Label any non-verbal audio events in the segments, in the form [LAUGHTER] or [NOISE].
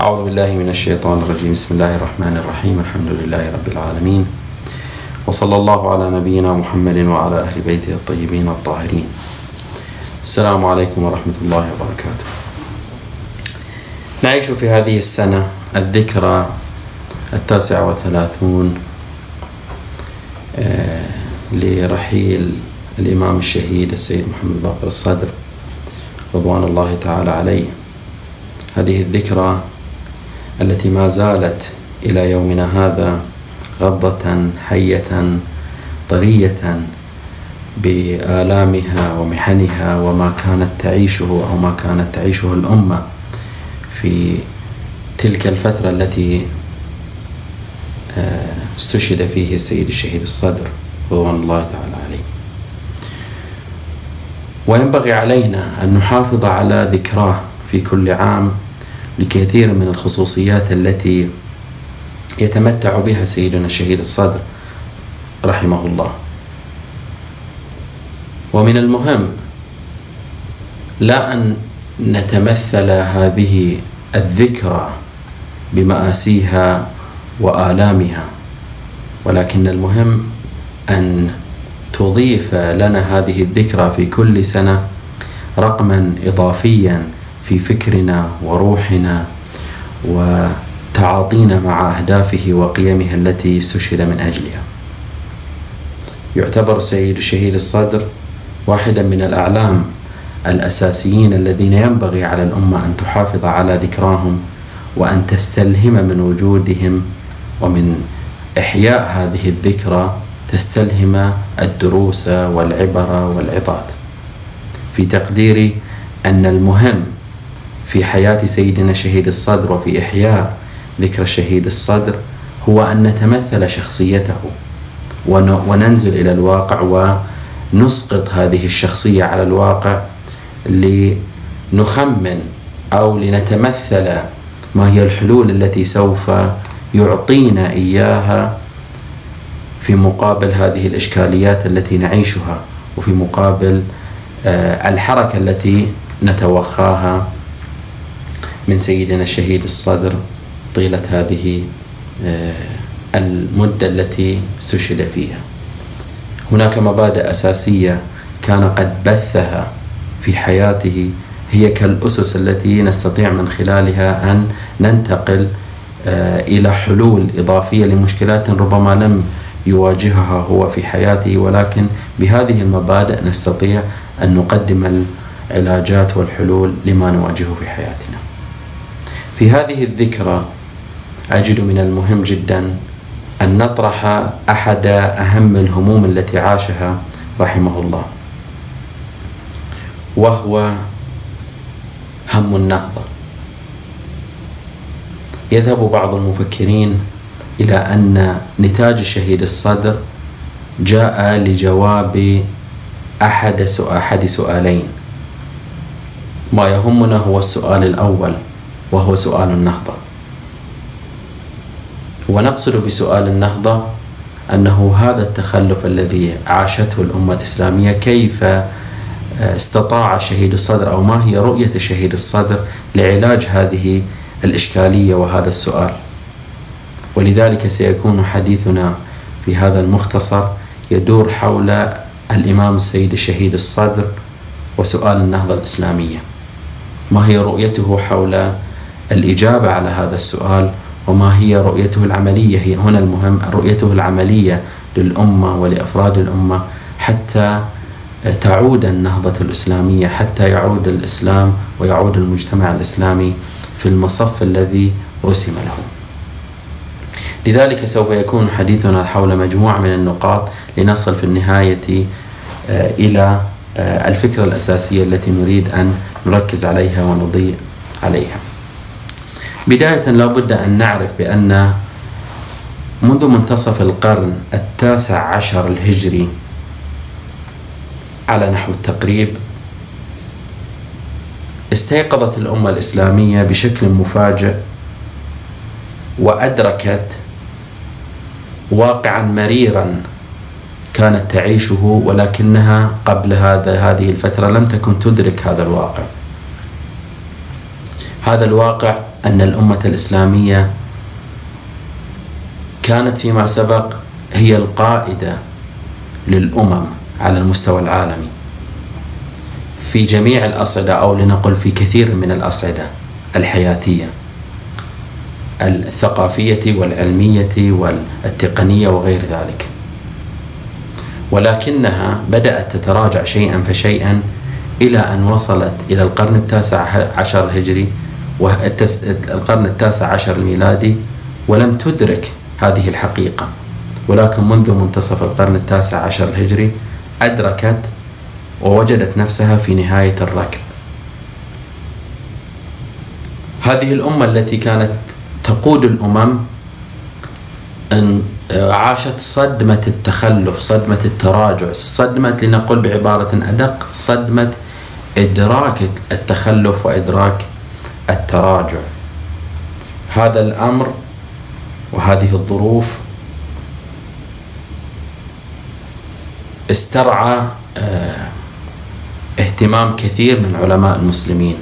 أعوذ بالله من الشيطان الرجيم. بسم الله الرحمن الرحيم. الحمد لله رب العالمين. وصلى الله على نبينا محمد وعلى أهل بيته الطيبين الطاهرين. السلام عليكم ورحمة الله وبركاته. نعيش في هذه السنة الذكرى التاسعة والثلاثون آه، لرحيل الإمام الشهيد السيد محمد باقر الصدر رضوان الله تعالى عليه. هذه الذكرى التي ما زالت إلى يومنا هذا غضة حية طرية بآلامها ومحنها وما كانت تعيشه أو ما كانت تعيشه الأمة في تلك الفترة التي آه، استشهد فيه السيد الشهيد الصدر رضوان الله تعالى عليه. وينبغي علينا أن نحافظ على ذكراه في كل عام لكثير من الخصوصيات التي يتمتع بها سيدنا الشهيد الصدر رحمه الله. ومن المهم لا أن نتمثل هذه الذكرى بمآسيها وآلامها ولكن المهم أن تضيف لنا هذه الذكرى في كل سنة رقما إضافيا في فكرنا وروحنا وتعاطينا مع أهدافه وقيمه التي استشهد من أجلها. يعتبر السيد الشهيد الصدر واحدا من الأعلام الأساسيين الذين ينبغي على الأمة أن تحافظ على ذكراهم وأن تستلهم من وجودهم ومن إحياء هذه الذكرى تستلهم الدروس والعبر والعظات في تقديري أن المهم في حياة سيدنا شهيد الصدر وفي إحياء ذكر الشهيد الصدر هو أن نتمثل شخصيته وننزل إلى الواقع ونسقط هذه الشخصية على الواقع لنخمن أو لنتمثل ما هي الحلول التي سوف يعطينا إياها في مقابل هذه الإشكاليات التي نعيشها وفي مقابل آه، الحركة التي نتوخاها من سيدنا الشهيد الصدر طيلة هذه آه، المدة التي استشهد فيها. هناك مبادئ أساسية كان قد بثها في حياته هي كالأسس التي نستطيع من خلالها أن ننتقل آه، إلى حلول إضافية لمشكلات ربما لم يواجهها هو في حياته. ولكن بهذه المبادئ نستطيع أن نقدم العلاجات والحلول لما نواجهه في حياتنا. في هذه الذكرى أجد من المهم جدا أن نطرح أحد أهم الهموم التي عاشها رحمه الله وهو هم النهضة يذهب بعض المفكرين إلى أن نتاج الشهيد الصدر جاء لجواب أحد أحد سؤالين ما يهمنا هو السؤال الأول. وهو سؤال النهضة. ونقصد بسؤال النهضة أنه هذا التخلف الذي عاشته الأمة الإسلامية كيف آه، استطاع شهيد الصدر أو ما هي رؤية الشهيد الصدر لعلاج هذه الإشكالية وهذا السؤال؟ ولذلك سيكون حديثنا في هذا المختصر يدور حول الإمام السيد الشهيد الصدر وسؤال النهضة الإسلامية. ما هي رؤيته حول الإجابة على هذا السؤال وما هي رؤيته العملية؟ هي هنا المهم رؤيته العملية للأمة ولأفراد الأمة حتى تعود النهضة الإسلامية حتى يعود الإسلام ويعود المجتمع الإسلامي في المصف الذي رسم له. لذلك سوف يكون حديثنا حول مجموعة من النقاط لنصل في النهاية آه، إلى آه، الفكرة الأساسية التي نريد أن نركز عليها ونضيء عليها. بداية لا بد أن نعرف بأن منذ منتصف القرن التاسع عشر الهجري على نحو التقريب استيقظت الأمة الإسلامية بشكل مفاجئ وأدركت واقعا مريرا كانت تعيشه ولكنها قبل هذا هذه الفترة لم تكن تدرك هذا الواقع. هذا الواقع أن الأمة الإسلامية كانت فيما سبق هي القائدة للأمم على المستوى العالمي. في جميع الأصعدة أو لنقل في كثير من الأصعدة الحياتية الثقافية والعلمية والتقنية وغير ذلك. ولكنها بدأت تتراجع شيئا فشيئا إلى أن وصلت إلى القرن التاسع عشر الهجري والقرن التاسع عشر الميلادي ولم تدرك هذه الحقيقة. ولكن منذ منتصف القرن التاسع عشر الهجري أدركت ووجدت نفسها في نهاية الركب. هذه الأمة التي كانت تقود الأمم أن عاشت صدمة التخلف صدمة التراجع صدمة لنقل بعبارة أدق صدمة إدراك التخلف وإدراك التراجع. هذا الأمر وهذه الظروف استرعى آه، اهتمام كثير من علماء المسلمين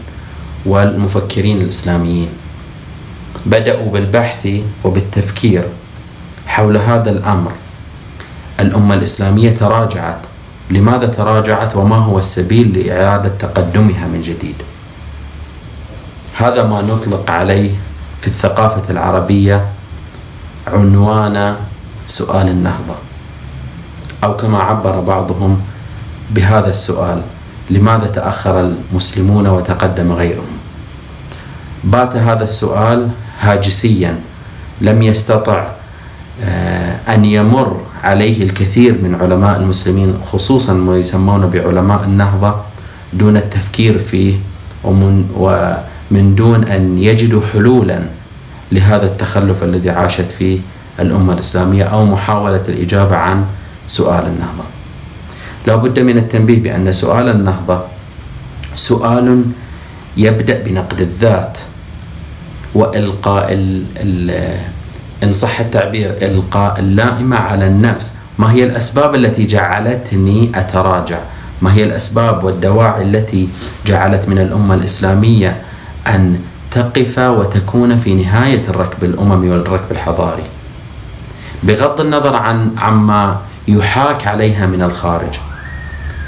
والمفكرين الإسلاميين. بدأوا بالبحث وبالتفكير حول هذا الأمر. الأمة الإسلامية تراجعت. لماذا تراجعت؟ وما هو السبيل لإعادة تقدمها من جديد؟ هذا ما نطلق عليه في الثقافة العربية عنوان سؤال النهضة أو كما عبر بعضهم بهذا السؤال لماذا تأخر المسلمون وتقدم غيرهم؟ بات هذا السؤال هاجسيا لم يستطع آه، أن يمر عليه الكثير من علماء المسلمين خصوصا ما يسمون بعلماء النهضة دون التفكير فيه ومن, ومن دون أن يجدوا حلولا لهذا التخلف الذي عاشت فيه الأمة الإسلامية أو محاولة الإجابة عن سؤال النهضة. لا بد من التنبيه بأن سؤال النهضة سؤال يبدأ بنقد الذات وإلقاء ال ال إن صح التعبير إلقاء اللائمة على النفس. ما هي الأسباب التي جعلتني أتراجع؟ ما هي الأسباب والدواعي التي جعلت من الأمة الإسلامية أن تقف وتكون في نهاية الركب الأممي والركب الحضاري. بغض النظر عن عما يحاك عليها من الخارج.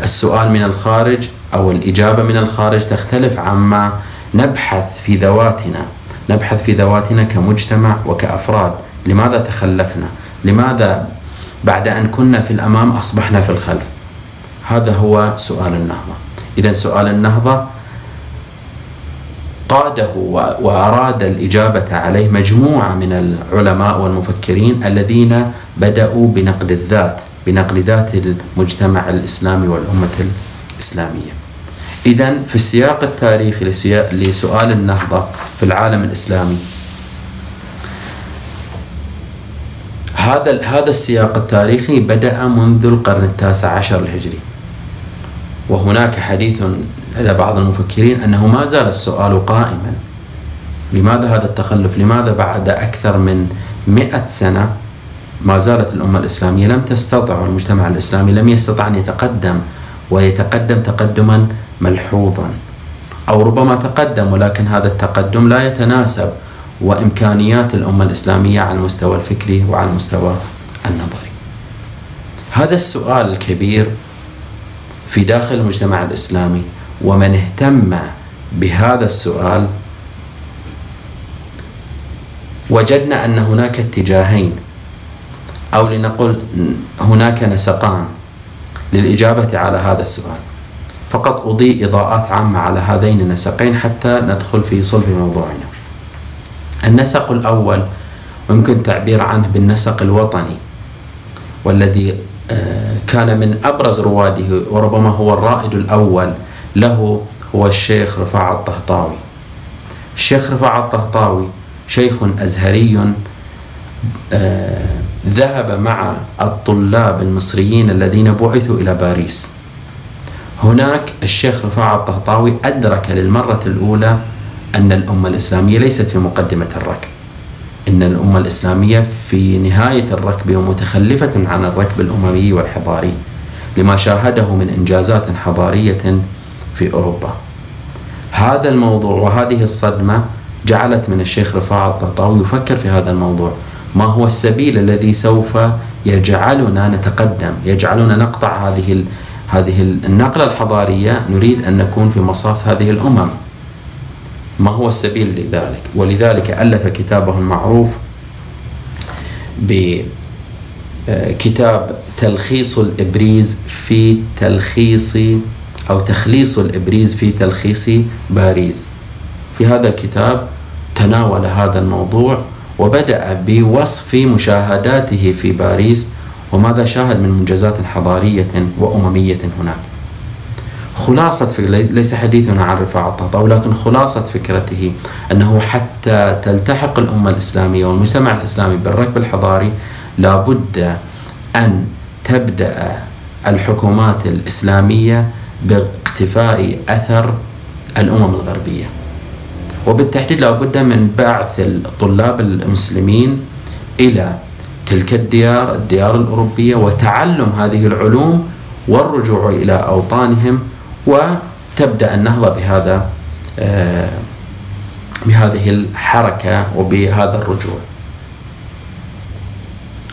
السؤال من الخارج أو الإجابة من الخارج تختلف عما نبحث في ذواتنا. نبحث في ذواتنا كمجتمع وكأفراد. لماذا تخلفنا؟ لماذا بعد أن كنا في الأمام أصبحنا في الخلف؟ هذا هو سؤال النهضة. إذا سؤال النهضة قاده وأراد الإجابة عليه مجموعة من العلماء والمفكرين الذين بدأوا بنقد الذات بنقد ذات المجتمع الإسلامي والأمة الإسلامية. إذا في السياق التاريخي لسؤال النهضة في العالم الإسلامي هذا هذا السياق التاريخي بدأ منذ القرن التاسع عشر الهجري وهناك حديث لدى بعض المفكرين أنه ما زال السؤال قائما. لماذا هذا التخلف؟ لماذا بعد أكثر من مئة سنة ما زالت الأمة الإسلامية لم تستطع والمجتمع الإسلامي لم يستطع أن يتقدم ويتقدم تقدما ملحوظا أو ربما تقدم ولكن هذا التقدم لا يتناسب وإمكانيات الأمة الإسلامية على المستوى الفكري وعلى المستوى النظري. هذا السؤال الكبير في داخل المجتمع الإسلامي ومن اهتم بهذا السؤال وجدنا أن هناك اتجاهين أو لنقل هناك نسقان للإجابة على هذا السؤال. فقط أضيء إضاءات عامة على هذين النسقين حتى ندخل في صلب موضوعنا. النسق الأول ويمكن تعبير عنه بالنسق الوطني والذي آه، كان من أبرز رواده وربما هو الرائد الأول له هو الشيخ رفاعة الطهطاوي. الشيخ رفاعة الطهطاوي شيخ أزهري آه، ذهب مع الطلاب المصريين الذين بعثوا إلى باريس. هناك الشيخ رفاعة الطهطاوي أدرك للمرة الأولى أن الأمة الإسلامية ليست في مقدمة الركب إن الأمة الإسلامية في نهاية الركب ومتخلفة عن الركب الأممي والحضاري لما شاهده من إنجازات حضارية في أوروبا. هذا الموضوع وهذه الصدمة جعلت من الشيخ رفاعة الطهطاوي يفكر في هذا الموضوع. ما هو السبيل الذي سوف يجعلنا نتقدم؟ يجعلنا نقطع هذه هذه النقلة الحضارية نريد أن نكون في مصاف هذه الأمم. ما هو السبيل لذلك؟ ولذلك ألف كتابه المعروف بكتاب تلخيص الإبريز في تلخيص أو تخليص الإبريز في تلخيص باريس في هذا الكتاب تناول هذا الموضوع وبدأ بوصف مشاهداته في باريس وماذا شاهد من منجزات حضارية وأممية هناك. خلاصة فكرة ليس حديثنا عن رفاعة الطهطاوي ولكن خلاصة فكرته أنه حتى تلتحق الأمة الإسلامية والمجتمع الإسلامي بالركب الحضاري لابد أن تبدأ الحكومات الإسلامية باقتفاء أثر الأمم الغربية. وبالتحديد لابد من بعث الطلاب المسلمين إلى تلك الديار الديار الأوروبية وتعلم هذه العلوم والرجوع إلى أوطانهم وتبدأ النهضة بهذا آه، بهذه الحركة وبهذا الرجوع.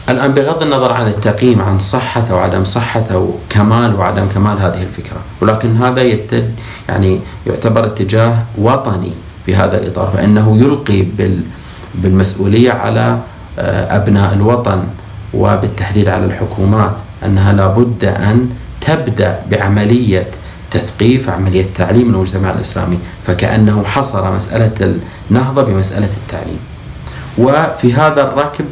الآن بغض النظر عن التقييم عن صحة أو عدم صحة أو كمال وعدم كمال هذه الفكرة ولكن هذا يتب يعني يعتبر اتجاه وطني في هذا الإطار فإنه يلقي بالمسؤولية على آه، أبناء الوطن وبالتحديد على الحكومات أنها لابد أن تبدأ بعملية تثقيف عملية تعليم المجتمع الإسلامي فكأنه حصر مسألة النهضة بمسألة التعليم. وفي هذا الركب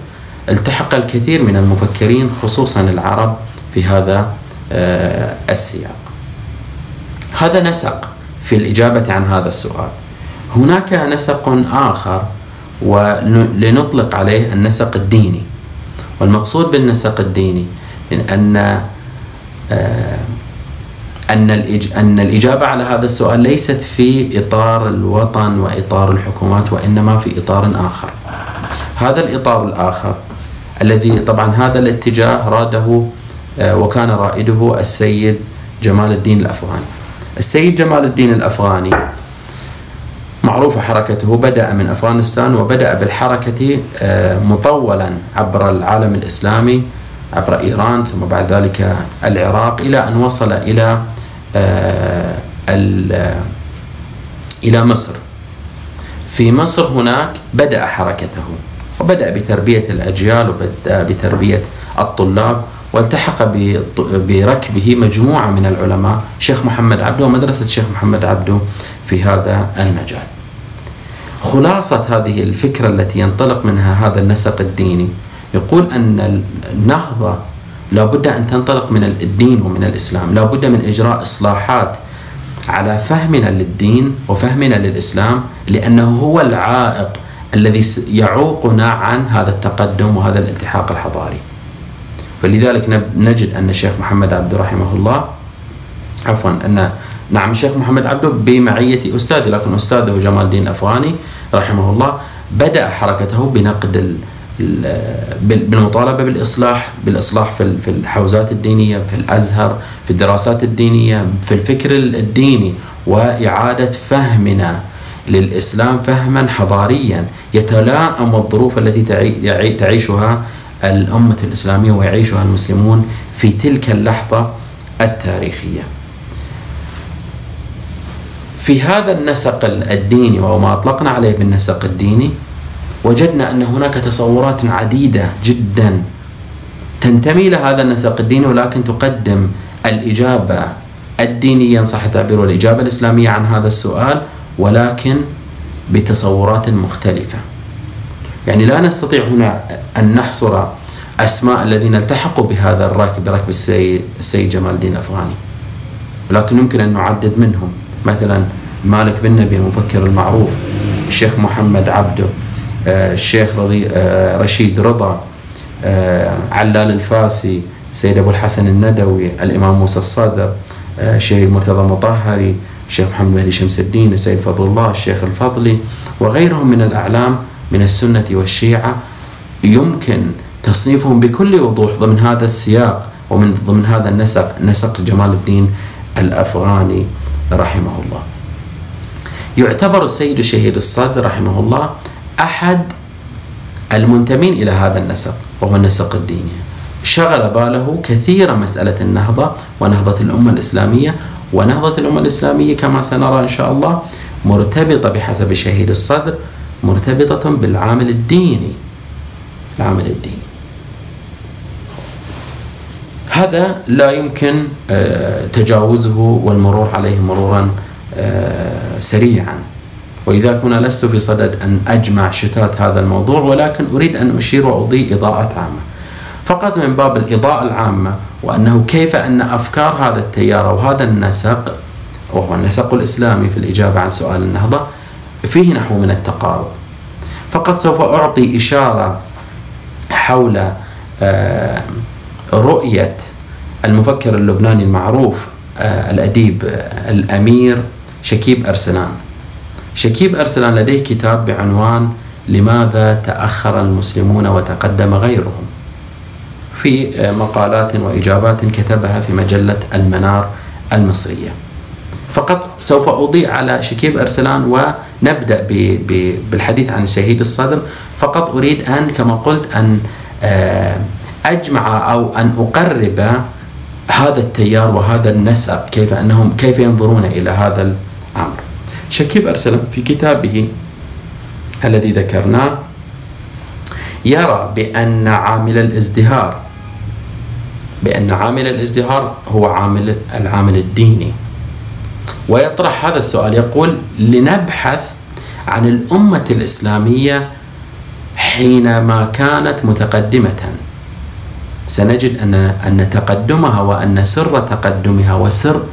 التحق الكثير من المفكرين خصوصا العرب في هذا آه، السياق. هذا نسق في الإجابة عن هذا السؤال. هناك نسق آخر ولنطلق عليه النسق الديني. والمقصود بالنسق الديني من أن آه، أن أن الإجابة على هذا السؤال ليست في إطار الوطن وإطار الحكومات وإنما في إطار آخر. هذا الإطار الآخر الذي طبعا هذا الاتجاه راده آه، وكان رائده السيد جمال الدين الأفغاني. السيد جمال الدين الأفغاني معروفة حركته بدأ من أفغانستان وبدأ بالحركة آه، مطولا عبر العالم الإسلامي عبر إيران ثم بعد ذلك العراق إلى أن وصل إلى آه، إلى مصر. في مصر هناك بدأ حركته. وبدأ بتربية الأجيال وبدأ بتربية الطلاب والتحق بركبه مجموعة من العلماء شيخ محمد عبده ومدرسة شيخ محمد عبده في هذا المجال. خلاصة هذه الفكرة التي ينطلق منها هذا النسق الديني يقول أن النهضة لابد أن تنطلق من الدين ومن الإسلام لابد من إجراء إصلاحات على فهمنا للدين وفهمنا للإسلام لأنه هو العائق الذي يعوقنا عن هذا التقدم وهذا الالتحاق الحضاري. فلذلك نجد أن الشيخ محمد عبد رحمه الله عفوا أن نعم الشيخ محمد عبده بمعية أستاذ لكن أستاذه جمال الدين الأفغاني رحمه الله بدأ حركته بنقد بالمطالبة بالإصلاح بالإصلاح في الحوزات الدينية في الأزهر في الدراسات الدينية في الفكر الديني وإعادة فهمنا للإسلام فهما حضاريا يتلائم الظروف التي تعيشها الأمة الإسلامية ويعيشها المسلمون في تلك اللحظة التاريخية. في هذا النسق الديني وما أطلقنا عليه بالنسق الديني وجدنا أن هناك تصورات عديدة جدا تنتمي لهذا النسق الديني ولكن تقدم الإجابة الدينية صح التعبير والإجابة الإسلامية عن هذا السؤال. ولكن بتصورات مختلفة. يعني لا نستطيع هنا أن نحصر أسماء الذين التحقوا بهذا الراكب بركب السيد, جمال الدين الأفغاني. ولكن يمكن أن نعدد منهم. مثلا مالك بن نبي المفكر المعروف الشيخ محمد عبده آه، الشيخ رضي آه، رشيد رضا آه، علال الفاسي سيد أبو الحسن الندوي الإمام موسى الصدر الشيخ مرتضى مطهري الشيخ محمد مهدي شمس الدين السيد فضل الله الشيخ الفضلي وغيرهم من الأعلام من السنة والشيعة يمكن تصنيفهم بكل وضوح ضمن هذا السياق ومن ضمن هذا النسق نسق جمال الدين الأفغاني رحمه الله. يعتبر السيد الشهيد الصدر رحمه الله أحد المنتمين إلى هذا النسق وهو النسق الديني. شغل باله كثيرا مسألة النهضة ونهضة الأمة الإسلامية ونهضة الأمة الإسلامية كما سنرى إن شاء الله مرتبطة بحسب الشهيد الصدر مرتبطة بالعامل الديني العامل الديني. هذا لا يمكن آه، تجاوزه والمرور عليه مرورا آه، سريعا. ولذلك هنا لست في صدد أن أجمع شتات هذا الموضوع ولكن أريد أن أشير وأضيء إضاءات عامة. فقط من باب الإضاءة العامة وأنه كيف أن أفكار هذا التيار أو هذا النسق وهو النسق الإسلامي في الإجابة عن سؤال النهضة فيه نحو من التقارب. فقط سوف أعطي إشارة حول آه، رؤية المفكر اللبناني المعروف آه، الأديب آه، الأمير شكيب أرسلان. شكيب أرسلان لديه كتاب بعنوان لماذا تأخر المسلمون وتقدم غيرهم؟ في مقالات وإجابات كتبها في مجلة المنار المصرية. فقط سوف أضيع على شكيب أرسلان ونبدأ بالحديث عن الشهيد الصدر. فقط أريد أن كما قلت أن آه، أجمع أو أن أقرب هذا التيار وهذا النسق كيف أنهم كيف ينظرون إلى هذا الأمر. شكيب أرسلان في كتابه الذي ذكرناه يرى بأن عامل الازدهار بأن عامل الازدهار هو عامل العامل الديني. ويطرح هذا السؤال يقول لنبحث عن الأمة الإسلامية حينما كانت متقدمة. سنجد أن أن تقدمها وأن سر تقدمها وسر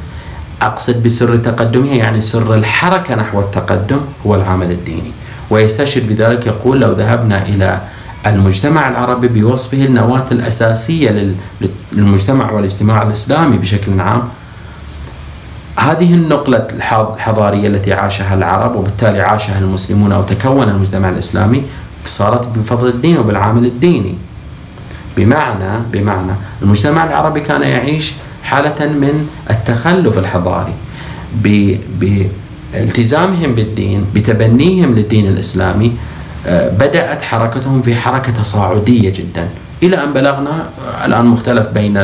أقصد بسر تقدمها يعني سر الحركة نحو التقدم هو العمل الديني. ويستشهد بذلك يقول لو ذهبنا إلى المجتمع العربي بوصفه النواة الأساسية للمجتمع والاجتماع الإسلامي بشكل عام. هذه النقلة الحضارية التي عاشها العرب وبالتالي عاشها المسلمون أو تكون المجتمع الإسلامي صارت بفضل الدين وبالعامل الديني. بمعنى بمعنى المجتمع العربي كان يعيش حالة من التخلف الحضاري بالتزامهم بالدين بتبنيهم للدين الإسلامي بدأت حركتهم في حركة تصاعدية جدا. إلى أن بلغنا الآن مختلف بين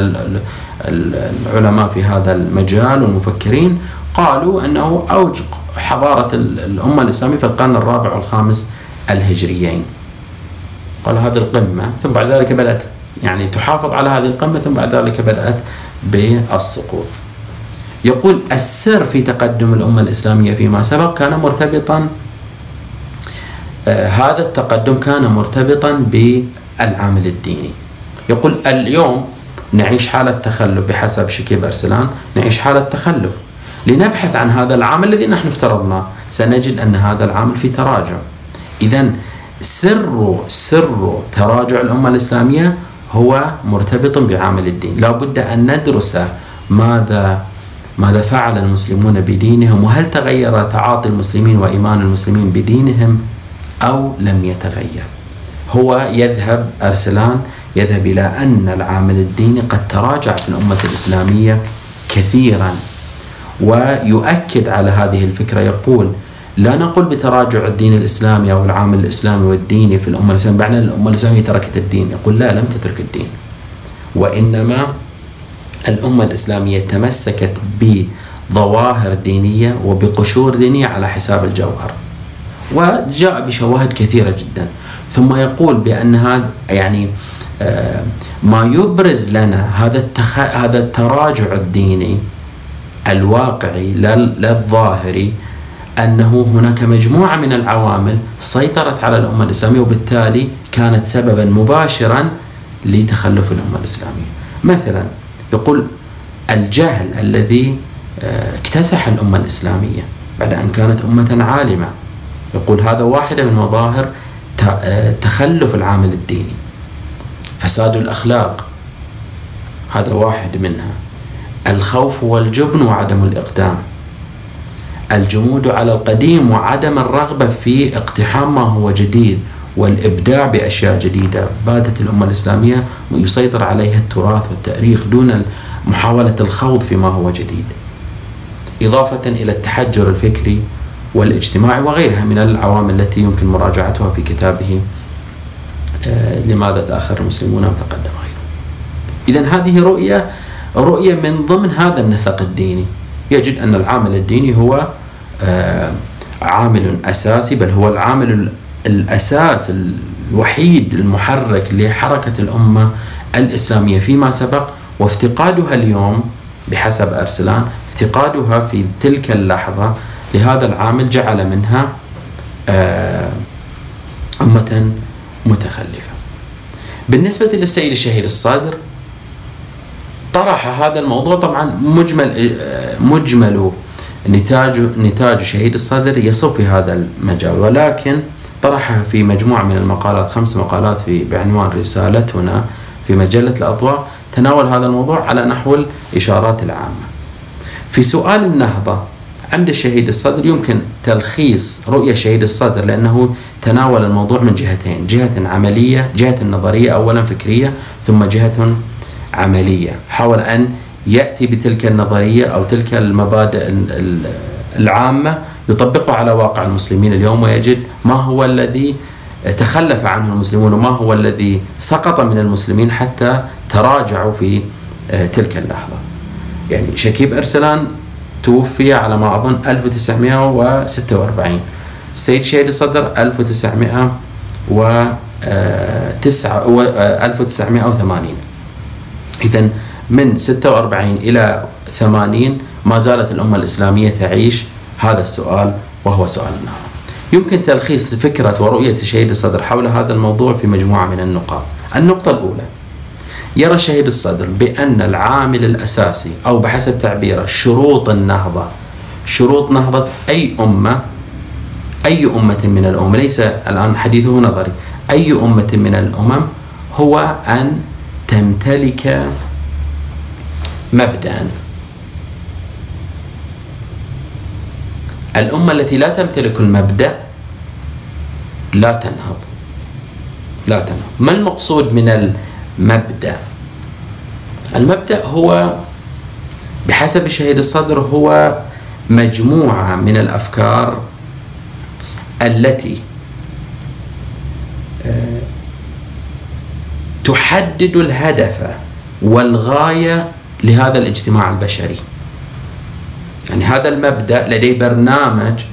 العلماء في هذا المجال والمفكرين قالوا أنه أوج حضارة الأمة الإسلامية في القرن الرابع والخامس الهجريين. قال هذه القمة ثم بعد ذلك بدأت يعني تحافظ على هذه القمة ثم بعد ذلك بدأت بالسقوط. يقول السر في تقدم الأمة الإسلامية فيما سبق كان مرتبطا آه هذا التقدم كان مرتبطا بالعامل الديني. يقول اليوم نعيش حالة تخلف بحسب شكيب أرسلان نعيش حالة تخلف. لنبحث عن هذا العامل الذي نحن افترضناه سنجد أن هذا العامل في تراجع. إذا سر سر تراجع الأمة الإسلامية هو مرتبط بعامل الدين. لا بد أن ندرس ماذا ماذا فعل المسلمون بدينهم وهل تغير تعاطي المسلمين وإيمان المسلمين بدينهم؟ أو لم يتغير. هو يذهب أرسلان يذهب إلى أن العامل الديني قد تراجع في الأمة الإسلامية كثيرا. ويؤكد على هذه الفكرة يقول لا نقول بتراجع الدين الإسلامي أو العامل الإسلامي والديني في الأمة الإسلامية بعد الأمة الإسلامية تركت الدين. يقول لا لم تترك الدين. وإنما الأمة الإسلامية تمسكت بظواهر دينية وبقشور دينية على حساب الجوهر. وجاء بشواهد كثيرة جدا ثم يقول بأن هذا يعني آه، ما يبرز لنا هذا التخ... هذا التراجع الديني الواقعي لا الظاهري أنه هناك مجموعة من العوامل سيطرت على الأمة الإسلامية وبالتالي كانت سببا مباشرا لتخلف الأمة الإسلامية. مثلا يقول الجهل الذي آه، اكتسح الأمة الإسلامية بعد أن كانت أمة عالمة. يقول هذا واحدة من مظاهر تخلف العامل الديني. فساد الأخلاق هذا واحد منها. الخوف والجبن وعدم الإقدام. الجمود على القديم وعدم الرغبة في اقتحام ما هو جديد والإبداع بأشياء جديدة بادت الأمة الإسلامية يسيطر عليها التراث والتأريخ دون محاولة الخوض فيما هو جديد إضافة إلى التحجر الفكري والاجتماعي وغيرها من العوامل التي يمكن مراجعتها في كتابه آه، لماذا تأخر المسلمون وتقدم غيره إذا هذه رؤية رؤية من ضمن هذا النسق الديني. يجد أن العامل الديني هو آه، عامل أساسي بل هو العامل الأساس الوحيد المحرك لحركة الأمة الإسلامية فيما سبق. وافتقادها اليوم بحسب أرسلان افتقادها في تلك اللحظة لهذا العامل جعل منها آه، أمة متخلفة. بالنسبة للسيد الشهيد الصادر طرح هذا الموضوع. طبعا مجمل آه، مجمل نتاج نتاج شهيد الصدر يصب في هذا المجال. ولكن طرحها في مجموعة من المقالات خمس مقالات في بعنوان رسالتنا في مجلة الأضواء تناول هذا الموضوع على نحو الإشارات العامة. في سؤال النهضة عند الشهيد الصدر يمكن تلخيص رؤية شهيد الصدر لأنه تناول الموضوع من جهتين جهة عملية جهة نظرية أولا فكرية ثم جهة عملية. حاول أن يأتي بتلك النظرية أو تلك المبادئ العامة يطبقها على واقع المسلمين اليوم ويجد ما هو الذي تخلف عنه المسلمون وما هو الذي سقط من المسلمين حتى تراجعوا في آه، تلك اللحظة. يعني شكيب أرسلان توفي على ما أظن 1946 السيد شهيد الصدر 1909 1980 إذا من 46 إلى 80 ما زالت الأمة الإسلامية تعيش هذا السؤال وهو سؤال النار. يمكن تلخيص فكرة ورؤية الشهيد الصدر حول هذا الموضوع في مجموعة من النقاط. النقطة الأولى يرى الشهيد الصدر بأن العامل الأساسي أو بحسب تعبيره شروط النهضة. شروط نهضة أي أمة أي أمة من الأمم ليس الآن حديثه نظري. أي أمة من الأمم هو أن تمتلك مبدأ الأمة التي لا تمتلك المبدأ لا تنهض. لا تنهض. ما المقصود من المبدأ المبدأ هو بحسب الشهيد الصدر هو مجموعة من الأفكار التي آه، تحدد الهدف والغاية لهذا الاجتماع البشري. يعني هذا المبدأ لديه برنامج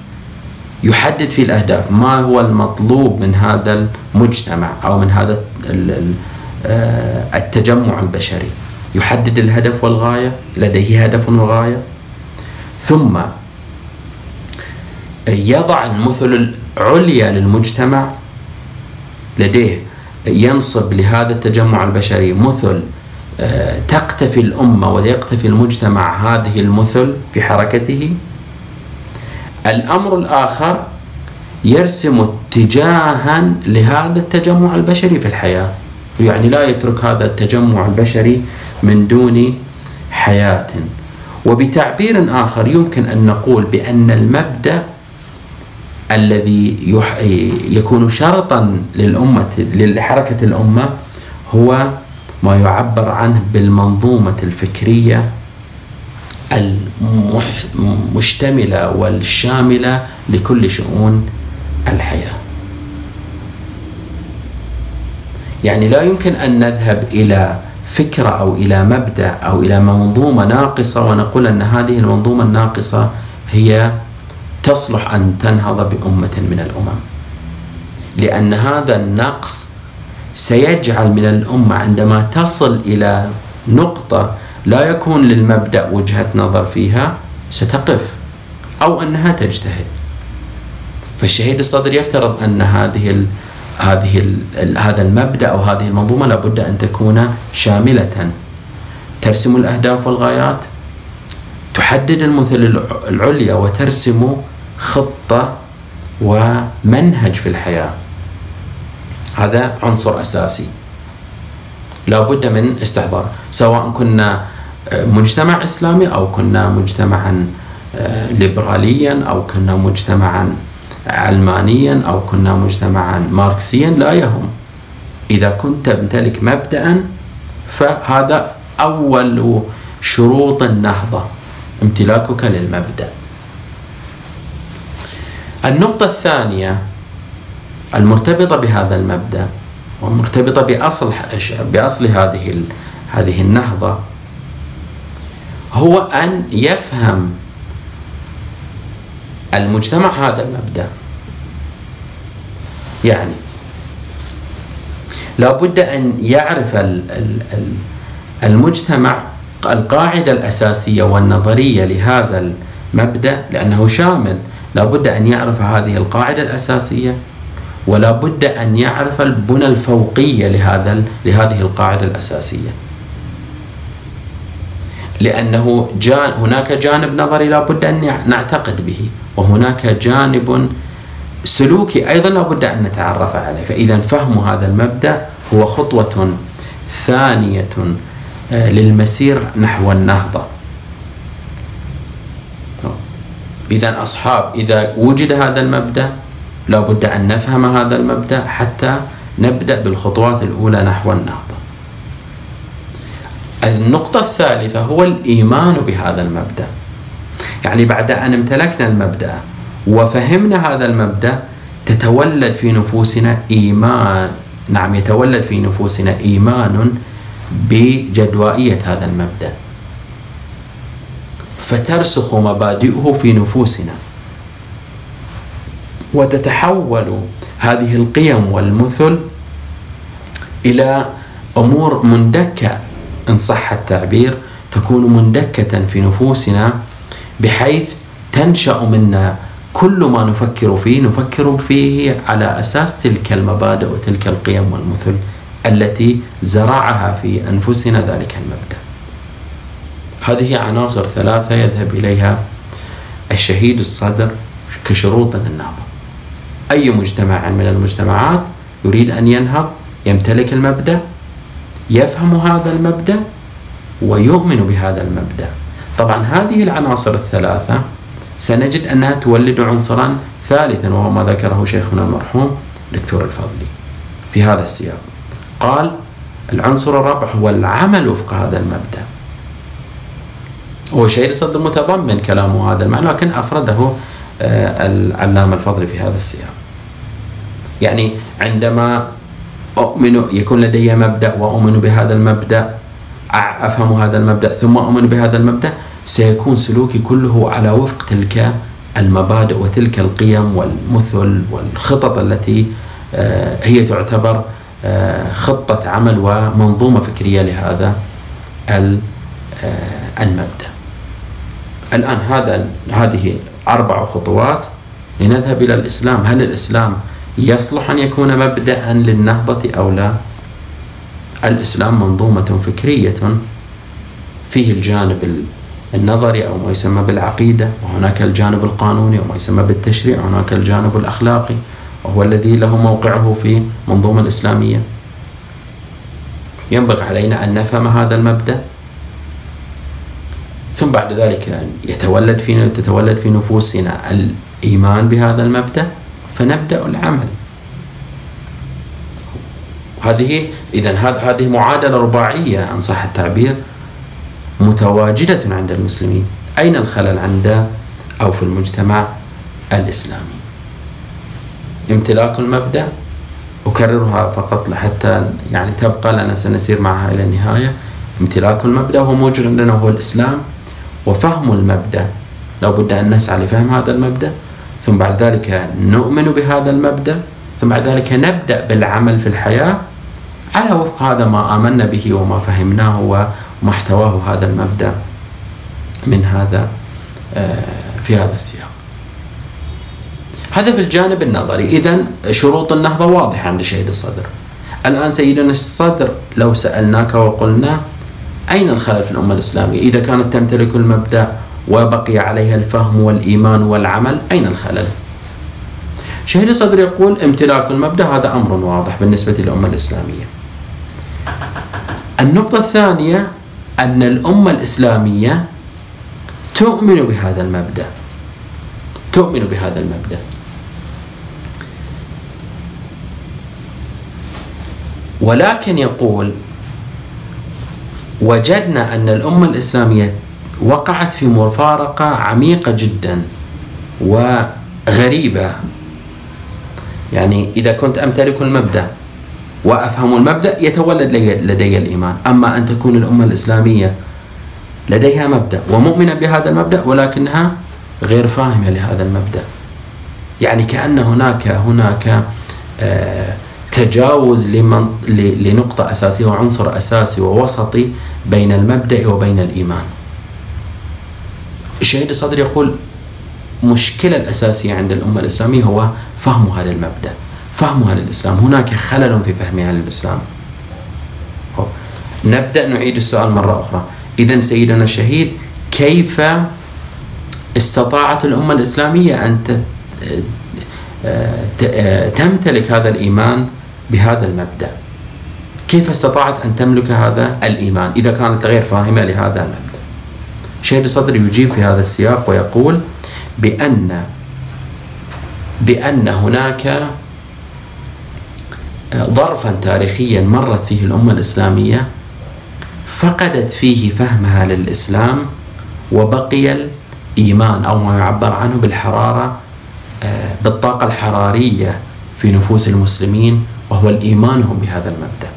يحدد فيه الأهداف ما هو المطلوب من هذا المجتمع أو من هذا التجمع البشري. يحدد الهدف والغاية لديه هدف وغاية. ثم يضع المثل العليا للمجتمع لديه ينصب لهذا التجمع البشري مثل آه، تقتفي الأمة ويقتفي المجتمع هذه المثل في حركته. الأمر الآخر يرسم اتجاها لهذا التجمع البشري في الحياة. يعني لا يترك هذا التجمع البشري من دون حياة. وبتعبير آخر يمكن أن نقول بأن المبدأ الذي يكون شرطا للأمة لحركة الأمة هو ما يعبر عنه بالمنظومة الفكرية المشتملة والشاملة لكل شؤون الحياة. يعني لا يمكن أن نذهب إلى فكرة أو إلى مبدأ أو إلى منظومة ناقصة ونقول أن هذه المنظومة الناقصة هي تصلح أن تنهض بأمة من الأمم. لأن هذا النقص سيجعل من الأمة عندما تصل إلى نقطة لا يكون للمبدأ وجهة نظر فيها ستقف أو أنها تجتهد. فالشهيد الصدر يفترض أن هذه هذه هذا المبدأ أو هذه المنظومة لابد أن تكون شاملة. ترسم الأهداف والغايات تحدد المثل العليا وترسم خطة ومنهج في الحياة. هذا عنصر أساسي. لا بد من استحضار سواء كنا آه، مجتمع إسلامي أو كنا مجتمعا آه، ليبراليا أو كنا مجتمعا علمانيا أو كنا مجتمعا ماركسيا لا يهم. إذا كنت تمتلك مبدأ فهذا أول شروط النهضة امتلاكك للمبدأ. النقطة الثانية المرتبطة بهذا المبدأ ومرتبطة بأصل بأصل هذه هذه النهضة هو أن يفهم المجتمع هذا المبدأ. يعني لابد أن يعرف المجتمع القاعدة الأساسية والنظرية لهذا المبدأ لأنه شامل. لابد أن يعرف هذه القاعدة الأساسية ولا بد أن يعرف البنى الفوقية لهذا لهذه القاعدة الأساسية. لأنه جان هناك جانب نظري لا بد أن نعتقد به وهناك جانب سلوكي أيضا لا بد أن نتعرف عليه. فإذا فهم هذا المبدأ هو خطوة ثانية آه، للمسير نحو النهضة. إذا أصحاب إذا وجد هذا المبدأ لا بد أن نفهم هذا المبدأ حتى نبدأ بالخطوات الأولى نحو النهضة. النقطة الثالثة هو الإيمان بهذا المبدأ. يعني بعد أن امتلكنا المبدأ وفهمنا هذا المبدأ تتولد في نفوسنا إيمان. نعم يتولد في نفوسنا إيمان بجدوائية هذا المبدأ. فترسخ مبادئه في نفوسنا. وتتحول هذه القيم والمثل إلى أمور مندكة إن صح التعبير تكون مندكة في نفوسنا بحيث تنشأ منا كل ما نفكر فيه نفكر فيه على أساس تلك المبادئ وتلك القيم والمثل التي زرعها في أنفسنا ذلك المبدأ. هذه عناصر ثلاثة يذهب إليها الشهيد الصدر كشروط للنهضة. أي مجتمع من المجتمعات يريد أن ينهض يمتلك المبدأ يفهم هذا المبدأ ويؤمن بهذا المبدأ. طبعا هذه العناصر الثلاثة سنجد أنها تولد عنصرا ثالثا وهو ما ذكره شيخنا المرحوم دكتور الفضلي في هذا السياق. قال العنصر الرابع هو العمل وفق هذا المبدأ. هو شيء صد متضمن كلامه هذا المعنى لكن أفرده آه، العلامة الفضلي في هذا السياق. يعني عندما أؤمن يكون لدي مبدأ وأؤمن بهذا المبدأ أفهم هذا المبدأ ثم أؤمن بهذا المبدأ سيكون سلوكي كله على وفق تلك المبادئ وتلك القيم والمثل والخطط التي آه، هي تعتبر آه، خطة عمل ومنظومة فكرية لهذا المبدأ. الآن هذا هذه أربع خطوات لنذهب إلى الإسلام. هل الإسلام يصلح أن يكون مبدأ للنهضة أو لا؟ الإسلام منظومة فكرية فيه الجانب النظري أو ما يسمى بالعقيدة وهناك الجانب القانوني وما يسمى بالتشريع وهناك الجانب الأخلاقي وهو الذي له موقعه في منظومة الإسلامية. ينبغي علينا أن نفهم هذا المبدأ. ثم بعد ذلك يتولد في تتولد في نفوسنا الإيمان بهذا المبدأ. فنبدأ العمل. هذه إذا هذه معادلة رباعية إن صح التعبير متواجدة عند المسلمين. أين الخلل عند أو في المجتمع الإسلامي؟ امتلاك المبدأ. أكررها فقط لحتى يعني تبقى لأن سنسير معها إلى النهاية. امتلاك المبدأ هو موجود عندنا هو الإسلام. وفهم المبدأ. لابد أن نسعى لفهم هذا المبدأ. ثم بعد ذلك نؤمن بهذا المبدأ ثم بعد ذلك نبدأ بالعمل في الحياة على وفق هذا ما آمنا به وما فهمناه وما احتواه هذا المبدأ من هذا آه، في هذا السياق. هذا في الجانب النظري. إذا شروط النهضة واضحة عند شهيد الصدر. الآن سيدنا الصدر لو سألناك وقلنا أين الخلل في الأمة الإسلامية؟ إذا كانت تمتلك المبدأ وبقي عليها الفهم والإيمان والعمل. أين الخلل؟ شهيد الصدر يقول امتلاك المبدأ هذا أمر واضح بالنسبة للأمة الإسلامية. النقطة الثانية أن الأمة الإسلامية تؤمن بهذا المبدأ. تؤمن بهذا المبدأ. ولكن يقول وجدنا أن الأمة الإسلامية وقعت في مفارقة عميقة جدا غريبة يعني إذا كنت أمتلك المبدأ وأفهم المبدأ يتولد لدي الإيمان. أما أن تكون الأمة الإسلامية لديها مبدأ ومؤمنة بهذا المبدأ ولكنها غير فاهمة لهذا المبدأ. يعني كأن هناك هناك آه، تجاوز لنقطة أساسية وعنصر أساسي ووسطي بين المبدأ وبين الإيمان. الشهيد الصدر يقول المشكلة الأساسية عند الأمة الإسلامية هو فهمها للمبدأ فهمها للإسلام هناك خلل في فهمها للإسلام نبدأ نعيد السؤال مرة أخرى. إذا سيدنا الشهيد كيف استطاعت الأمة الإسلامية أن تمتلك هذا الإيمان بهذا المبدأ؟ كيف استطاعت أن تملك هذا الإيمان؟ إذا كانت غير فاهمة لهذا المبدأ. شهيد الصدر يجيب في هذا السياق ويقول بأن بأن هناك ظرفا تاريخيا مرت فيه الأمة الإسلامية فقدت فيه فهمها للإسلام وبقي الإيمان أو ما يعبر عنه بالحرارة آه، بالطاقة الحرارية في نفوس المسلمين وهو الإيمان هم بهذا المبدأ.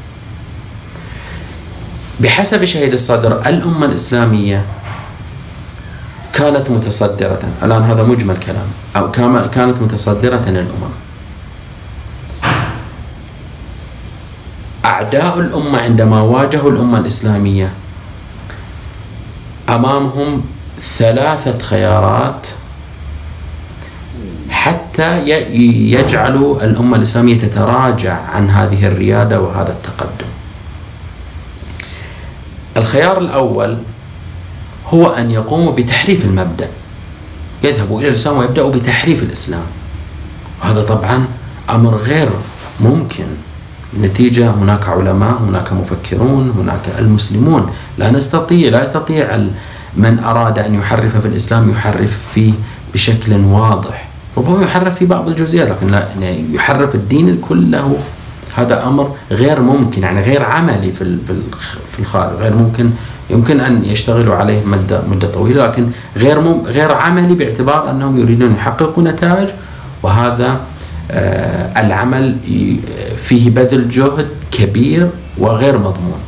بحسب شهيد الصدر الأمة الإسلامية كانت متصدرة. الآن هذا مجمل كلام. أو كانت متصدرة للأمم. أعداء الأمة عندما واجهوا الأمة الإسلامية أمامهم ثلاثة خيارات حتى يجعلوا الأمة الإسلامية تتراجع عن هذه الريادة وهذا التقدم. الخيار الأول هو أن يقوموا بتحريف المبدأ. يذهبوا إلى الإسلام ويبدأوا بتحريف الإسلام. وهذا طبعا أمر غير ممكن. نتيجة هناك علماء هناك مفكرون هناك المسلمون. لا نستطيع لا يستطيع من أراد أن يحرف في الإسلام يحرف فيه بشكل واضح. ربما يحرف في بعض الجزئيات لكن لا يعني يحرف الدين كله هذا أمر غير ممكن يعني غير عملي في في الخارج غير ممكن يمكن أن يشتغلوا عليه مدة مدة طويلة لكن غير مم غير عملي باعتبار أنهم يريدون يحققوا نتائج وهذا آه العمل فيه بذل جهد كبير وغير مضمون.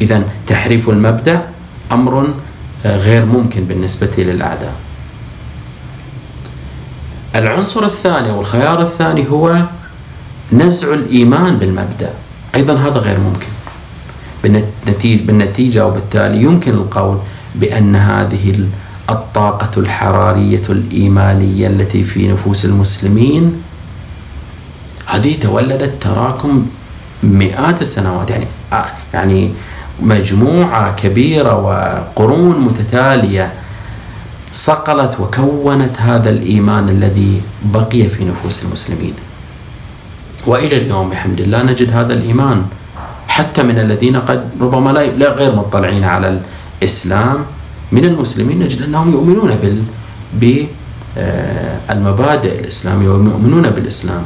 إذا تحريف المبدأ أمر آه غير ممكن بالنسبة للأعداء. العنصر الثاني والخيار الثاني هو نزع الإيمان بالمبدأ. أيضا هذا غير ممكن. بالنتيجة وبالتالي يمكن القول بأن هذه الطاقة الحرارية الإيمانية التي في نفوس المسلمين هذه تولدت تراكم مئات السنوات. يعني آه، يعني مجموعة كبيرة وقرون متتالية صقلت وكونت هذا الإيمان الذي بقي في نفوس المسلمين. وإلى اليوم بحمد الله نجد هذا الإيمان حتى من الذين قد ربما لا غير مطلعين على الإسلام من المسلمين نجد أنهم يؤمنون بال بالمبادئ الإسلامية ويؤمنون بالإسلام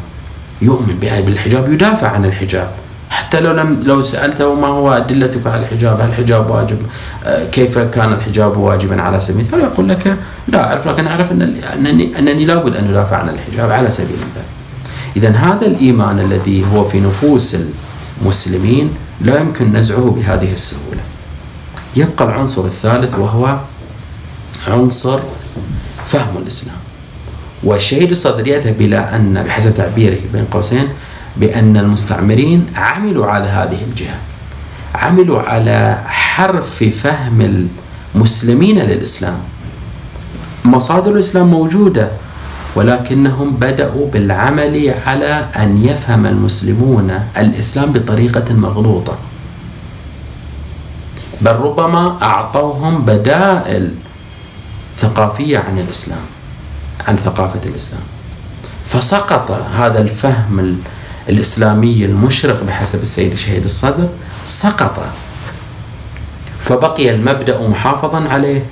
يؤمن بالحجاب يدافع عن الحجاب حتى لو لم لو سألته ما هو أدلتك على الحجاب؟ هل الحجاب واجب؟ آه، كيف كان الحجاب واجبا على سبيل المثال؟ يقول لك لا أعرف لكن أعرف انني أنني لابد أن ادافع عن الحجاب على سبيل المثال. إذا هذا الإيمان الذي هو في نفوس المسلمين لا يمكن نزعه بهذه السهولة. يبقى العنصر الثالث وهو عنصر فهم الإسلام. والشهيد الصدر يذهب إلى أن بحسب تعبيره بين قوسين بأن المستعمرين عملوا على هذه الجهة. عملوا على حرف فهم المسلمين للإسلام. مصادر الإسلام موجودة ولكنهم بدأوا بالعمل على أن يفهم المسلمون الإسلام بطريقة مغلوطة. بل ربما أعطوهم بدائل ثقافية عن الإسلام عن ثقافة الإسلام. فسقط هذا الفهم الإسلامي المشرق بحسب السيد الشهيد الصدر سقط. فبقي المبدأ محافظا عليه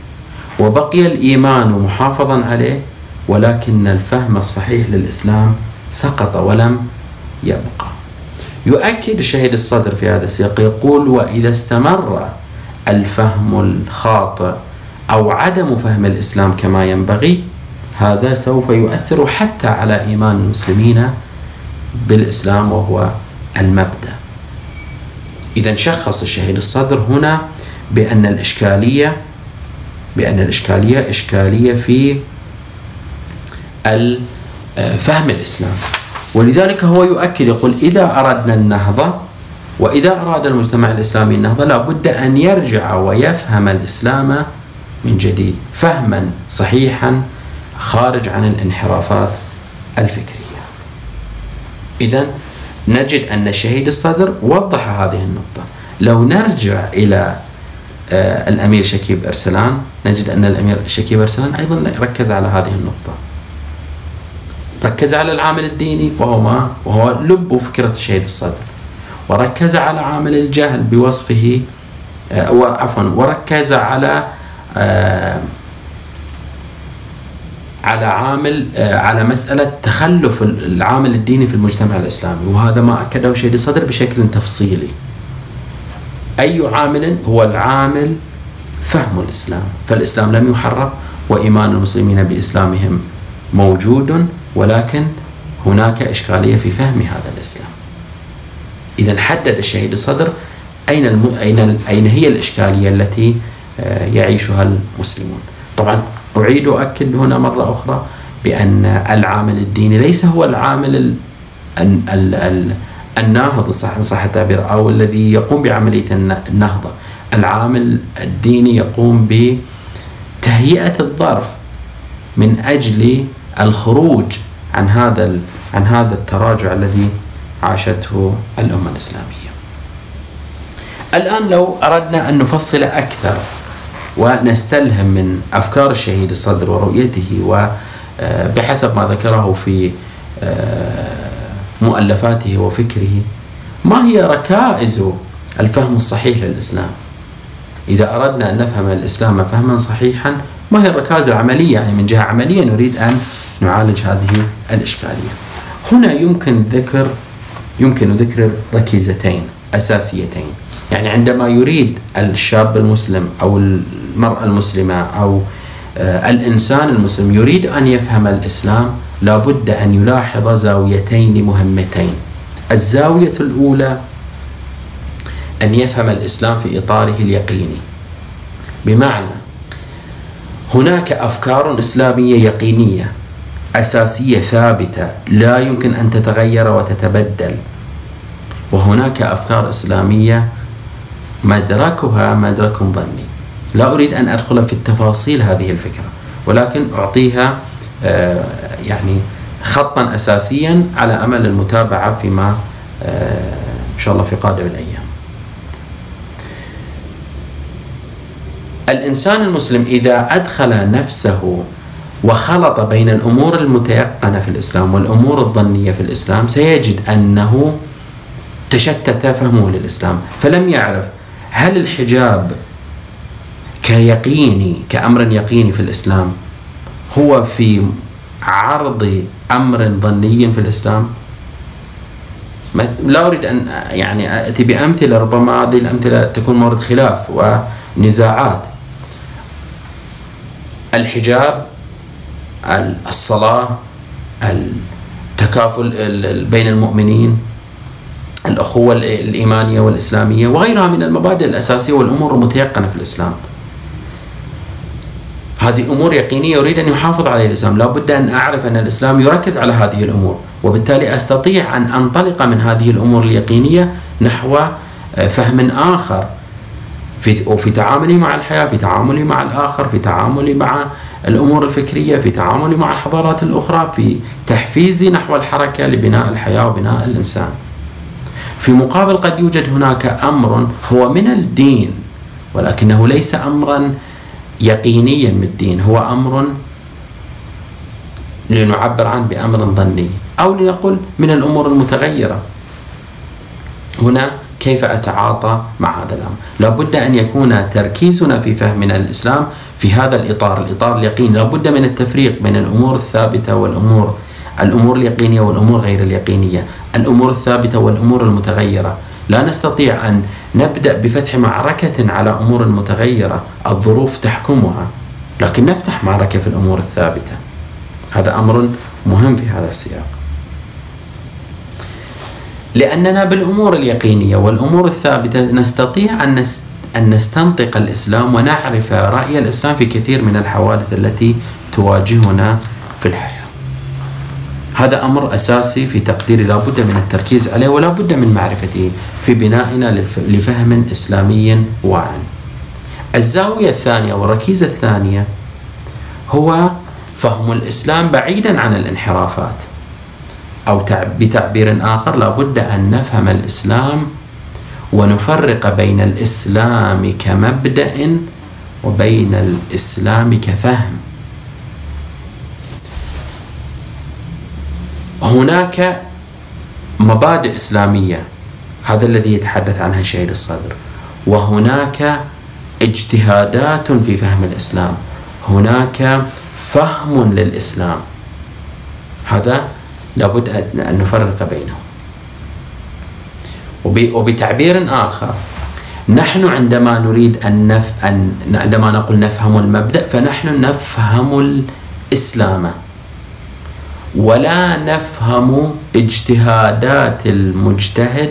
وبقي الإيمان محافظا عليه ولكن الفهم الصحيح للإسلام سقط ولم يبقى. يؤكد الشهيد الصدر في هذا السياق يقول وإذا استمر الفهم الخاطئ أو عدم فهم الإسلام كما ينبغي هذا سوف يؤثر حتى على إيمان المسلمين بالإسلام وهو المبدأ. إذا شخص الشهيد الصدر هنا بأن الإشكالية بأن الإشكالية إشكالية في فهم الإسلام. ولذلك هو يؤكد يقول إذا أردنا النهضة وإذا أراد المجتمع الإسلامي النهضة لابد أن يرجع ويفهم الإسلام من جديد فهما صحيحا خارج عن الانحرافات الفكرية. إذا نجد أن الشهيد الصدر وضح هذه النقطة. لو نرجع إلى آه، الأمير شكيب أرسلان نجد أن الأمير شكيب أرسلان أيضا ركز على هذه النقطة. ركز على العامل الديني وهو ما؟ وهو لب فكرة الشهيد الصدر. وركز على عامل الجهل بوصفه آه، عفوا وركز على آه، على عامل آه، على مسألة تخلف العامل الديني في المجتمع الإسلامي. وهذا ما أكده شهيد الصدر بشكل تفصيلي. أي عامل هو العامل فهم الإسلام. فالإسلام لم يحرف وإيمان المسلمين بإسلامهم موجود. ولكن هناك إشكالية في فهم هذا الإسلام. إذا حدد الشهيد الصدر أين الم... أين أين هي الإشكالية التي آه، يعيشها المسلمون؟ طبعا أعيد أؤكد هنا مرة أخرى بأن العامل الديني ليس هو العامل ال... ال... ال... الناهض صح صح التعبير أو الذي يقوم بعملية النهضة. العامل الديني يقوم بتهيئة الظرف من أجل الخروج عن هذا عن هذا التراجع الذي عاشته الأمة الإسلامية. الآن لو أردنا أن نفصل أكثر ونستلهم من أفكار الشهيد الصدر ورؤيته وبحسب ما ذكره في آه، مؤلفاته وفكره ما هي ركائز الفهم الصحيح للإسلام؟ إذا أردنا أن نفهم الإسلام فهما صحيحا ما هي الركائز العملية؟ يعني من جهة عملية نريد أن نعالج هذه الإشكالية. هنا يمكن ذكر يمكن ذكر ركيزتين أساسيتين. يعني عندما يريد الشاب المسلم أو المرأة المسلمة أو آه، الإنسان المسلم يريد أن يفهم الإسلام لابد أن يلاحظ زاويتين مهمتين. الزاوية الأولى أن يفهم الإسلام في إطاره اليقيني. بمعنى هناك أفكار إسلامية يقينية. أساسية ثابتة لا يمكن أن تتغير وتتبدل. وهناك أفكار إسلامية مدركها مدرك ظني. لا أريد أن أدخل في التفاصيل هذه الفكرة ولكن أعطيها آه، يعني خطا أساسيا على أمل المتابعة فيما آه، إن شاء الله في قادم الأيام. الإنسان المسلم إذا أدخل نفسه وخلط بين الأمور المتيقنة في الإسلام والأمور الظنية في الإسلام سيجد أنه تشتت فهمه للإسلام. فلم يعرف هل الحجاب كيقيني كأمر يقيني في الإسلام هو في عرض أمر ظني في الإسلام؟ لا أريد أن يعني أتي بأمثلة ربما هذه الأمثلة تكون مورد خلاف ونزاعات. الحجاب الصلاة التكافل بين المؤمنين الأخوة الإيمانية والإسلامية وغيرها من المبادئ الأساسية والأمور المتيقنة في الإسلام. هذه أمور يقينية يريد أن يحافظ عليها الإسلام. لا بد أن أعرف أن الإسلام يركز على هذه الأمور وبالتالي أستطيع أن أنطلق من هذه الأمور اليقينية نحو آه، فهم آخر في وفي تعاملي مع الحياة في تعاملي مع الآخر في تعاملي مع الأمور الفكرية في تعاملي مع الحضارات الأخرى في تحفيزي نحو الحركة لبناء الحياة وبناء الإنسان. في مقابل قد يوجد هناك أمر هو من الدين ولكنه ليس أمرا يقينيا من الدين هو أمر لنعبر عنه بأمر ظني أو لنقول من الأمور المتغيرة. هنا كيف أتعاطى مع هذا الأمر. لابد أن يكون تركيزنا في فهمنا الإسلام في هذا الإطار الإطار اليقيني. لابد من التفريق بين الأمور الثابتة والأمور الأمور اليقينية والأمور غير اليقينية الأمور الثابتة والأمور المتغيرة. لا نستطيع أن نبدأ بفتح معركة على أمور متغيرة. الظروف تحكمها لكن نفتح معركة في الأمور الثابتة. هذا أمر مهم في هذا السياق. لأننا بالأمور اليقينية والأمور الثابتة نستطيع أن أن نستنطق الإسلام ونعرف رأي الإسلام في كثير من الحوادث التي تواجهنا في الحياة. هذا أمر أساسي في تقديري لا بد من التركيز عليه ولا بد من معرفته في بنائنا لفهم إسلامي واعٍ. الزاوية الثانية والركيزة الثانية هو فهم الإسلام بعيدا عن الانحرافات. أو بتعبير آخر لابد أن نفهم الإسلام ونفرق بين الإسلام كمبدأ وبين الإسلام كفهم. هناك مبادئ إسلامية هذا الذي يتحدث عنها شهيد الصدر وهناك اجتهادات في فهم الإسلام هناك فهم للإسلام. هذا لابد أن نفرق بينهم. وبتعبير آخر نحن عندما نريد أن, نف... أن عندما نقول نفهم المبدأ فنحن نفهم الإسلام. ولا نفهم اجتهادات المجتهد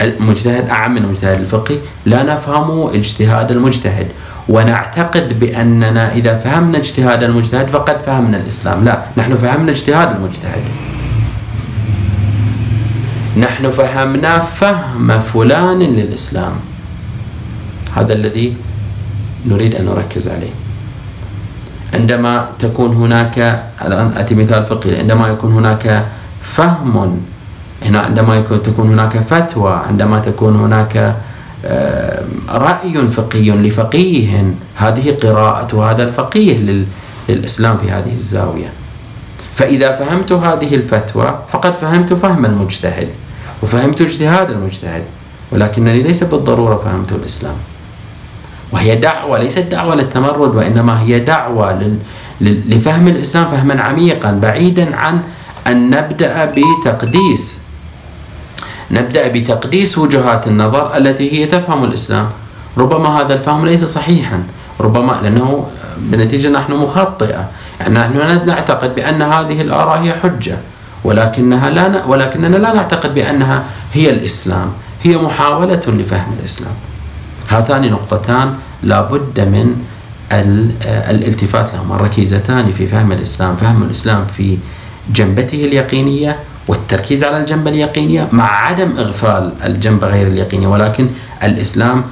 المجتهد أعم من المجتهد الفقهي لا نفهم اجتهاد المجتهد. ونعتقد بأننا إذا فهمنا اجتهاد المجتهد فقد فهمنا الإسلام. لا نحن فهمنا اجتهاد المجتهد. نحن فهمنا فهم فلان للإسلام. هذا الذي نريد أن نركز عليه. عندما تكون هناك الآن أتي مثال فقهي عندما يكون هناك فهم هنا عندما يكون تكون هناك فتوى عندما تكون هناك رأي فقهي لفقيه. هذه قراءة هذا الفقيه للإسلام في هذه الزاوية. فإذا فهمت هذه الفتوى فقد فهمت فهم المجتهد وفهمت اجتهاد المجتهد ولكنني ليس بالضرورة فهمت الإسلام. وهي دعوة ليست دعوة للتمرد وإنما هي دعوة لفهم الإسلام فهما عميقا بعيدا عن أن نبدأ بتقديس نبدأ بتقديس وجهات النظر التي هي تفهم الإسلام. ربما هذا الفهم ليس صحيحا. ربما لأنه بنتيجة نحن مخطئة. يعني نحن نعتقد بأن هذه الآراء هي حجة. ولكنها لا ولكننا لا نعتقد بأنها هي الإسلام. هي محاولة لفهم الإسلام. هاتان نقطتان لا بد من الالتفات لهما الركيزتان في فهم الإسلام فهم الإسلام في جنبته اليقينية والتركيز على الجنبة اليقينية مع عدم إغفال الجنبة غير اليقينية ولكن الإسلام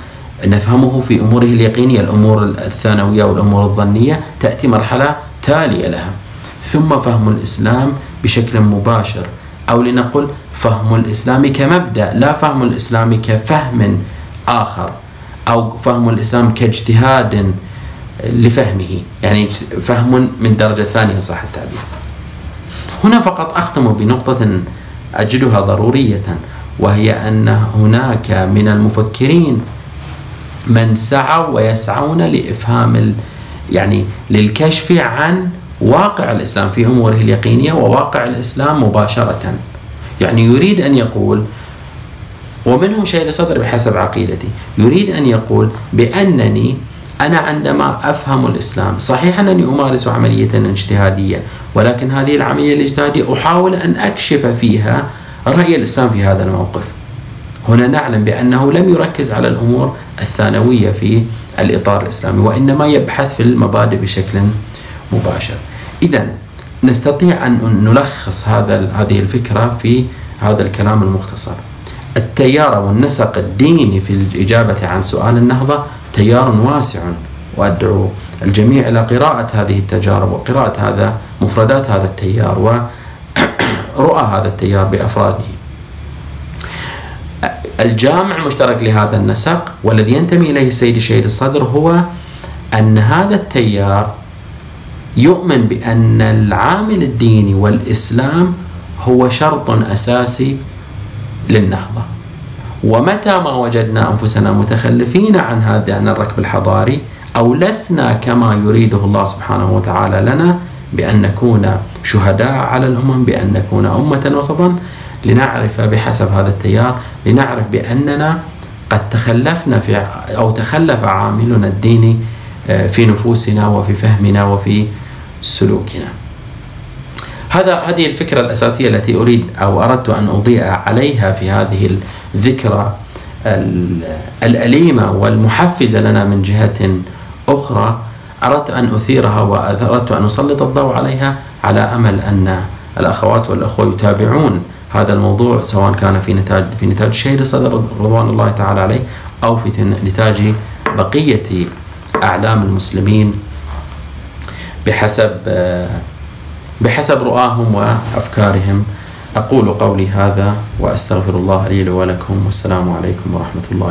نفهمه في أموره اليقينية الأمور الثانوية والأمور الظنية تأتي مرحلة تالية لها. ثم فهم الإسلام بشكل مباشر أو لنقل فهم الإسلام كمبدأ لا فهم الإسلام كفهم آخر أو فهم الإسلام كاجتهاد لفهمه. يعني فهم من درجة ثانية صح التعبير. هنا فقط أختم بنقطة أجدها ضرورية وهي أن هناك من المفكرين من سعوا ويسعون لإفهام يعني للكشف عن واقع الإسلام في أموره اليقينية وواقع الإسلام مباشرة. يعني يريد أن يقول ومنهم شيء لصدر بحسب عقيدتي يريد أن يقول بأنني أنا عندما أفهم الإسلام صحيح أنني أمارس عملية اجتهادية ولكن هذه العملية الاجتهادية أحاول أن أكشف فيها رأي الإسلام في هذا الموقف. هنا نعلم بأنه لم يركز على الأمور الثانوية في الإطار الإسلامي وإنما يبحث في المبادئ بشكل مباشر. إذا نستطيع أن نلخص هذا هذه الفكرة في هذا الكلام المختصر. التيار والنسق الديني في الإجابة عن سؤال النهضة تيار واسع. وأدعو الجميع إلى قراءة هذه التجارب وقراءة هذا مفردات هذا التيار ورؤى [COUGHS] هذا التيار بأفراده. الجامع المشترك لهذا النسق والذي ينتمي إليه السيد الشهيد الصدر هو أن هذا التيار يؤمن بأن العامل الديني والإسلام هو شرط أساسي للنهضة. ومتى ما وجدنا أنفسنا متخلفين عن هذا الركب الحضاري أو لسنا كما يريده الله سبحانه وتعالى لنا بأن نكون شهداء على الأمم بأن نكون أمة وسطا لنعرف بحسب هذا التيار لنعرف بأننا قد تخلفنا في أو تخلف عاملنا الديني آه، في نفوسنا وفي فهمنا وفي سلوكنا. هذا هذه الفكرة الأساسية التي أريد أو أردت أن أضيء عليها في هذه الذكرى الأليمة والمحفزة لنا من جهة أخرى. أردت أن أثيرها وأردت أن أسلط الضوء عليها على أمل أن الأخوات والأخوة يتابعون هذا الموضوع سواء كان في نتاج في نتاج الشهيد الصدر رضوان الله تعالى عليه أو في نتاج بقية أعلام المسلمين بحسب بحسب رؤاهم وأفكارهم أقول قولي هذا وأستغفر الله لي ولكم والسلام عليكم ورحمة الله.